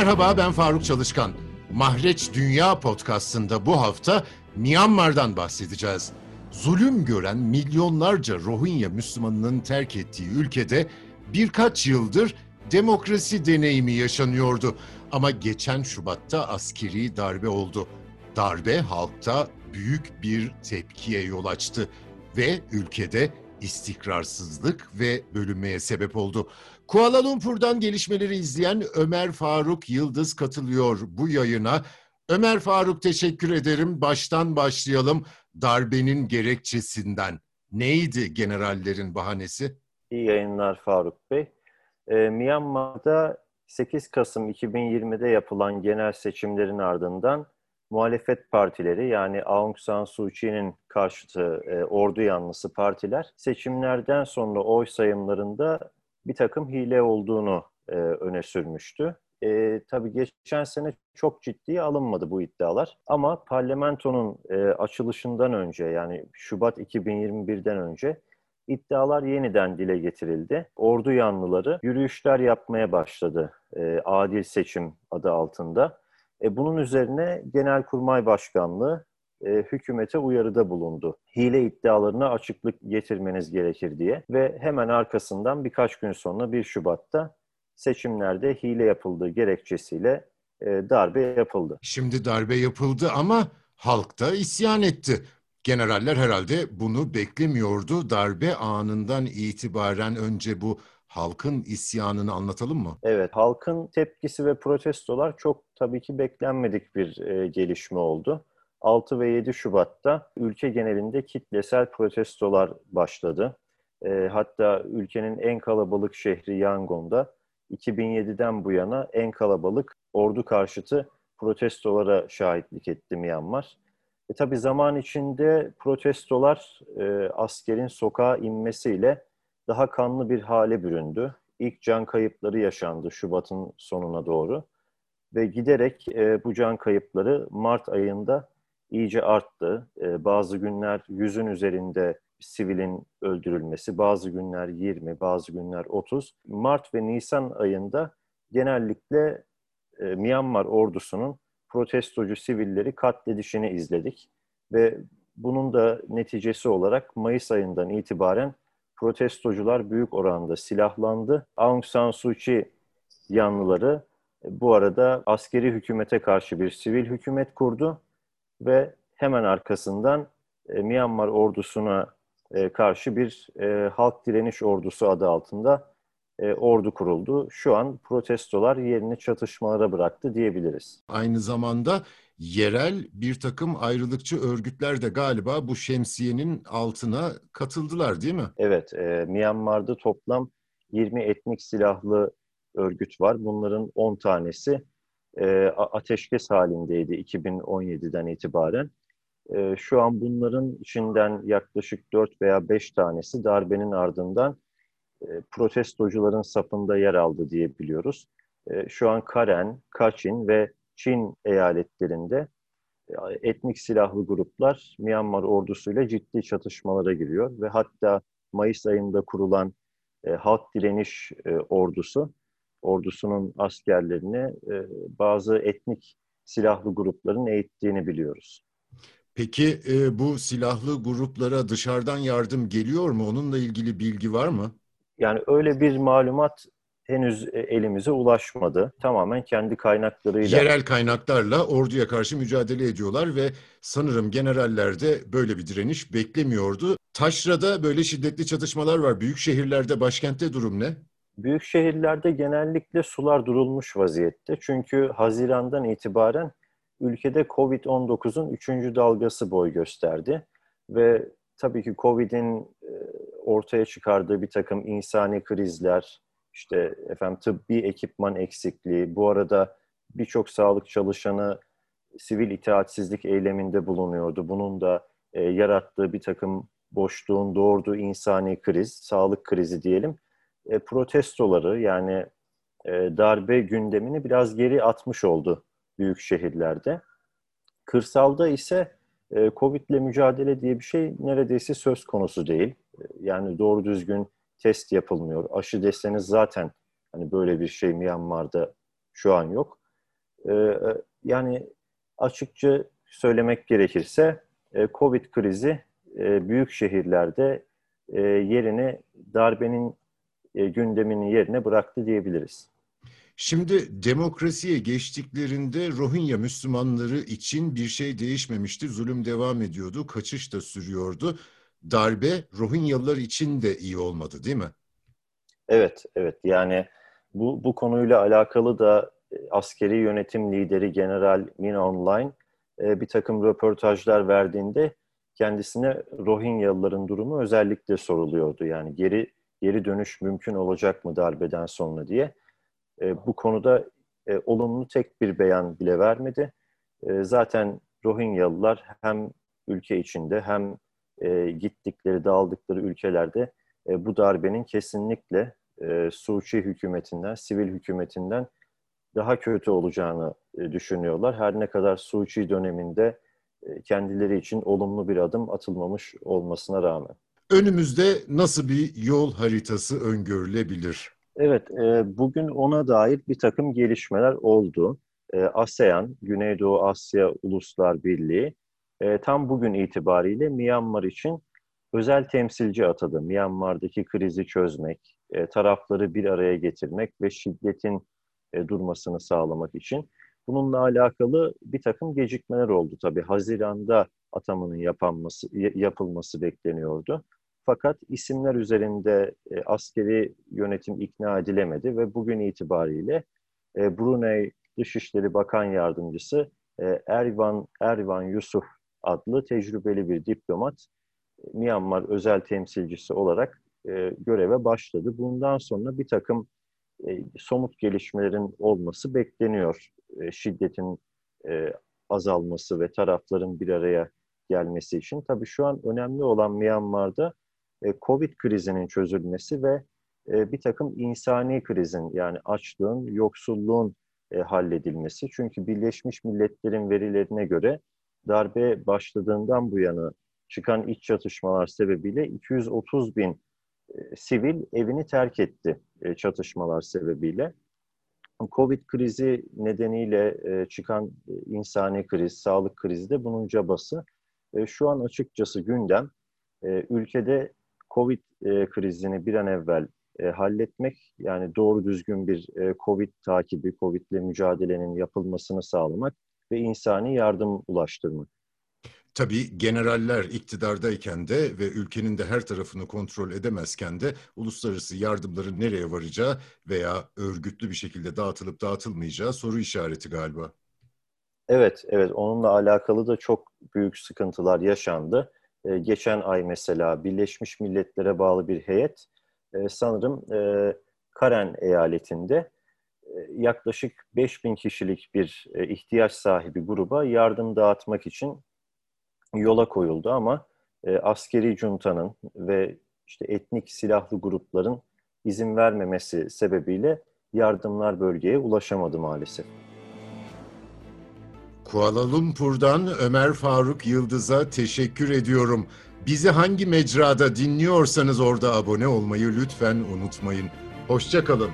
Merhaba ben Faruk Çalışkan. Mahreç Dünya podcastında bu hafta Myanmar'dan bahsedeceğiz. Zulüm gören milyonlarca Rohingya Müslümanının terk ettiği ülkede birkaç yıldır demokrasi deneyimi yaşanıyordu. Ama geçen Şubat'ta askeri darbe oldu. Darbe halkta büyük bir tepkiye yol açtı ve ülkede istikrarsızlık ve bölünmeye sebep oldu. Kuala Lumpur'dan gelişmeleri izleyen Ömer Faruk Yıldız katılıyor bu yayına. Ömer Faruk teşekkür ederim. Baştan başlayalım. Darbenin gerekçesinden. Neydi generallerin bahanesi? İyi yayınlar Faruk Bey. Ee, Myanmar'da 8 Kasım 2020'de yapılan genel seçimlerin ardından muhalefet partileri yani Aung San Suu Kyi'nin karşıtı e, ordu yanlısı partiler seçimlerden sonra oy sayımlarında bir takım hile olduğunu e, öne sürmüştü. E, tabii geçen sene çok ciddiye alınmadı bu iddialar. Ama parlamentonun e, açılışından önce yani Şubat 2021'den önce iddialar yeniden dile getirildi. Ordu yanlıları yürüyüşler yapmaya başladı e, adil seçim adı altında. E, bunun üzerine Genelkurmay Başkanlığı e, hükümete uyarıda bulundu. Hile iddialarına açıklık getirmeniz gerekir diye ve hemen arkasından birkaç gün sonra 1 Şubat'ta seçimlerde hile yapıldığı gerekçesiyle e, darbe yapıldı. Şimdi darbe yapıldı ama halk da isyan etti. Generaller herhalde bunu beklemiyordu. Darbe anından itibaren önce bu halkın isyanını anlatalım mı? Evet, halkın tepkisi ve protestolar çok tabii ki beklenmedik bir e, gelişme oldu. 6 ve 7 Şubat'ta ülke genelinde kitlesel protestolar başladı. E, hatta ülkenin en kalabalık şehri Yangon'da 2007'den bu yana en kalabalık ordu karşıtı protestolara şahitlik etti Myanmar. E tabi zaman içinde protestolar e, askerin sokağa inmesiyle daha kanlı bir hale büründü. İlk can kayıpları yaşandı Şubat'ın sonuna doğru ve giderek e, bu can kayıpları Mart ayında iyice arttı. E, bazı günler yüzün üzerinde sivilin öldürülmesi, bazı günler 20, bazı günler 30. Mart ve Nisan ayında genellikle e, Myanmar ordusunun protestocu sivilleri katledişini izledik. Ve bunun da neticesi olarak Mayıs ayından itibaren protestocular büyük oranda silahlandı. Aung San Suu Kyi yanlıları e, bu arada askeri hükümete karşı bir sivil hükümet kurdu ve hemen arkasından e, Myanmar ordusuna e, karşı bir halk direniş ordusu adı altında ordu kuruldu. Şu an protestolar yerini çatışmalara bıraktı diyebiliriz. Aynı zamanda yerel bir takım ayrılıkçı örgütler de galiba bu şemsiyenin altına katıldılar değil mi? Evet, e, Myanmar'da toplam 20 etnik silahlı örgüt var. Bunların 10 tanesi e, ateşkes halindeydi 2017'den itibaren. E, şu an bunların içinden yaklaşık 4 veya 5 tanesi darbenin ardından e, protestocuların sapında yer aldı diye biliyoruz. E, şu an Karen, Kachin ve Çin eyaletlerinde e, etnik silahlı gruplar Myanmar ordusuyla ciddi çatışmalara giriyor ve hatta Mayıs ayında kurulan e, Halk Direniş e, Ordusu ordusunun askerlerini e, bazı etnik silahlı grupların eğittiğini biliyoruz. Peki e, bu silahlı gruplara dışarıdan yardım geliyor mu? Onunla ilgili bilgi var mı? Yani öyle bir malumat henüz e, elimize ulaşmadı. Tamamen kendi kaynaklarıyla. Yerel kaynaklarla orduya karşı mücadele ediyorlar ve sanırım generaller de böyle bir direniş beklemiyordu. Taşra'da böyle şiddetli çatışmalar var. Büyük şehirlerde, başkentte durum ne? Büyük şehirlerde genellikle sular durulmuş vaziyette. Çünkü Haziran'dan itibaren ülkede COVID-19'un üçüncü dalgası boy gösterdi. Ve tabii ki COVID'in e, ortaya çıkardığı bir takım insani krizler, işte efendim tıbbi ekipman eksikliği, bu arada birçok sağlık çalışanı sivil itaatsizlik eyleminde bulunuyordu. Bunun da e, yarattığı bir takım boşluğun doğurduğu insani kriz, sağlık krizi diyelim, e, protestoları yani e, darbe gündemini biraz geri atmış oldu büyük şehirlerde. Kırsalda ise e, Covid ile mücadele diye bir şey neredeyse söz konusu değil. E, yani doğru düzgün test yapılmıyor. Aşı deseniz zaten hani böyle bir şey Myanmar'da şu an yok. E, yani açıkça söylemek gerekirse e, Covid krizi e, büyük şehirlerde e, yerini darbenin e, gündeminin yerine bıraktı diyebiliriz. Şimdi demokrasiye geçtiklerinde Rohingya Müslümanları için bir şey değişmemişti. Zulüm devam ediyordu, kaçış da sürüyordu. Darbe Rohingyalılar için de iyi olmadı değil mi? Evet, evet. Yani bu, bu konuyla alakalı da e, askeri yönetim lideri General Min Online bir takım röportajlar verdiğinde kendisine Rohingyalıların durumu özellikle soruluyordu. Yani geri geri dönüş mümkün olacak mı darbeden sonra diye. E, bu konuda e, olumlu tek bir beyan bile vermedi. Zaten Rohingyalılar hem ülke içinde hem e, gittikleri, dağıldıkları ülkelerde e, bu darbenin kesinlikle e, Suçi hükümetinden, sivil hükümetinden daha kötü olacağını e, düşünüyorlar. Her ne kadar Suçi döneminde e, kendileri için olumlu bir adım atılmamış olmasına rağmen. Önümüzde nasıl bir yol haritası öngörülebilir? Evet, e, bugün ona dair bir takım gelişmeler oldu. E, ASEAN, Güneydoğu Asya Uluslar Birliği, e, tam bugün itibariyle Myanmar için özel temsilci atadı. Myanmar'daki krizi çözmek, e, tarafları bir araya getirmek ve şiddetin e, durmasını sağlamak için. Bununla alakalı bir takım gecikmeler oldu tabii. Haziran'da atamanın yapılması, yapılması bekleniyordu. Fakat isimler üzerinde e, askeri yönetim ikna edilemedi ve bugün itibariyle e, Brunei Dışişleri Bakan Yardımcısı e, Ervan, Ervan Yusuf adlı tecrübeli bir diplomat e, Myanmar özel temsilcisi olarak e, göreve başladı. Bundan sonra bir takım e, somut gelişmelerin olması bekleniyor. E, şiddetin e, azalması ve tarafların bir araya gelmesi için. Tabii şu an önemli olan Myanmar'da e, Covid krizinin çözülmesi ve e, bir takım insani krizin yani açlığın, yoksulluğun e, halledilmesi. Çünkü Birleşmiş Milletler'in verilerine göre darbe başladığından bu yana çıkan iç çatışmalar sebebiyle 230 bin sivil evini terk etti çatışmalar sebebiyle. Covid krizi nedeniyle çıkan insani kriz, sağlık krizi de bunun cabası. Şu an açıkçası gündem ülkede Covid e, krizini bir an evvel e, halletmek, yani doğru düzgün bir e, Covid takibi, Covid ile mücadelenin yapılmasını sağlamak ve insani yardım ulaştırmak. Tabii generaller iktidardayken de ve ülkenin de her tarafını kontrol edemezken de uluslararası yardımların nereye varacağı veya örgütlü bir şekilde dağıtılıp dağıtılmayacağı soru işareti galiba. Evet, evet. Onunla alakalı da çok büyük sıkıntılar yaşandı. E, geçen ay mesela Birleşmiş Milletler'e bağlı bir heyet e, sanırım e, Karen eyaletinde yaklaşık 5000 kişilik bir e, ihtiyaç sahibi gruba yardım dağıtmak için yola koyuldu ama e, askeri juntanın ve işte etnik silahlı grupların izin vermemesi sebebiyle yardımlar bölgeye ulaşamadı maalesef. Kuala Lumpur'dan Ömer Faruk Yıldız'a teşekkür ediyorum. Bizi hangi mecrada dinliyorsanız orada abone olmayı lütfen unutmayın. Hoşçakalın.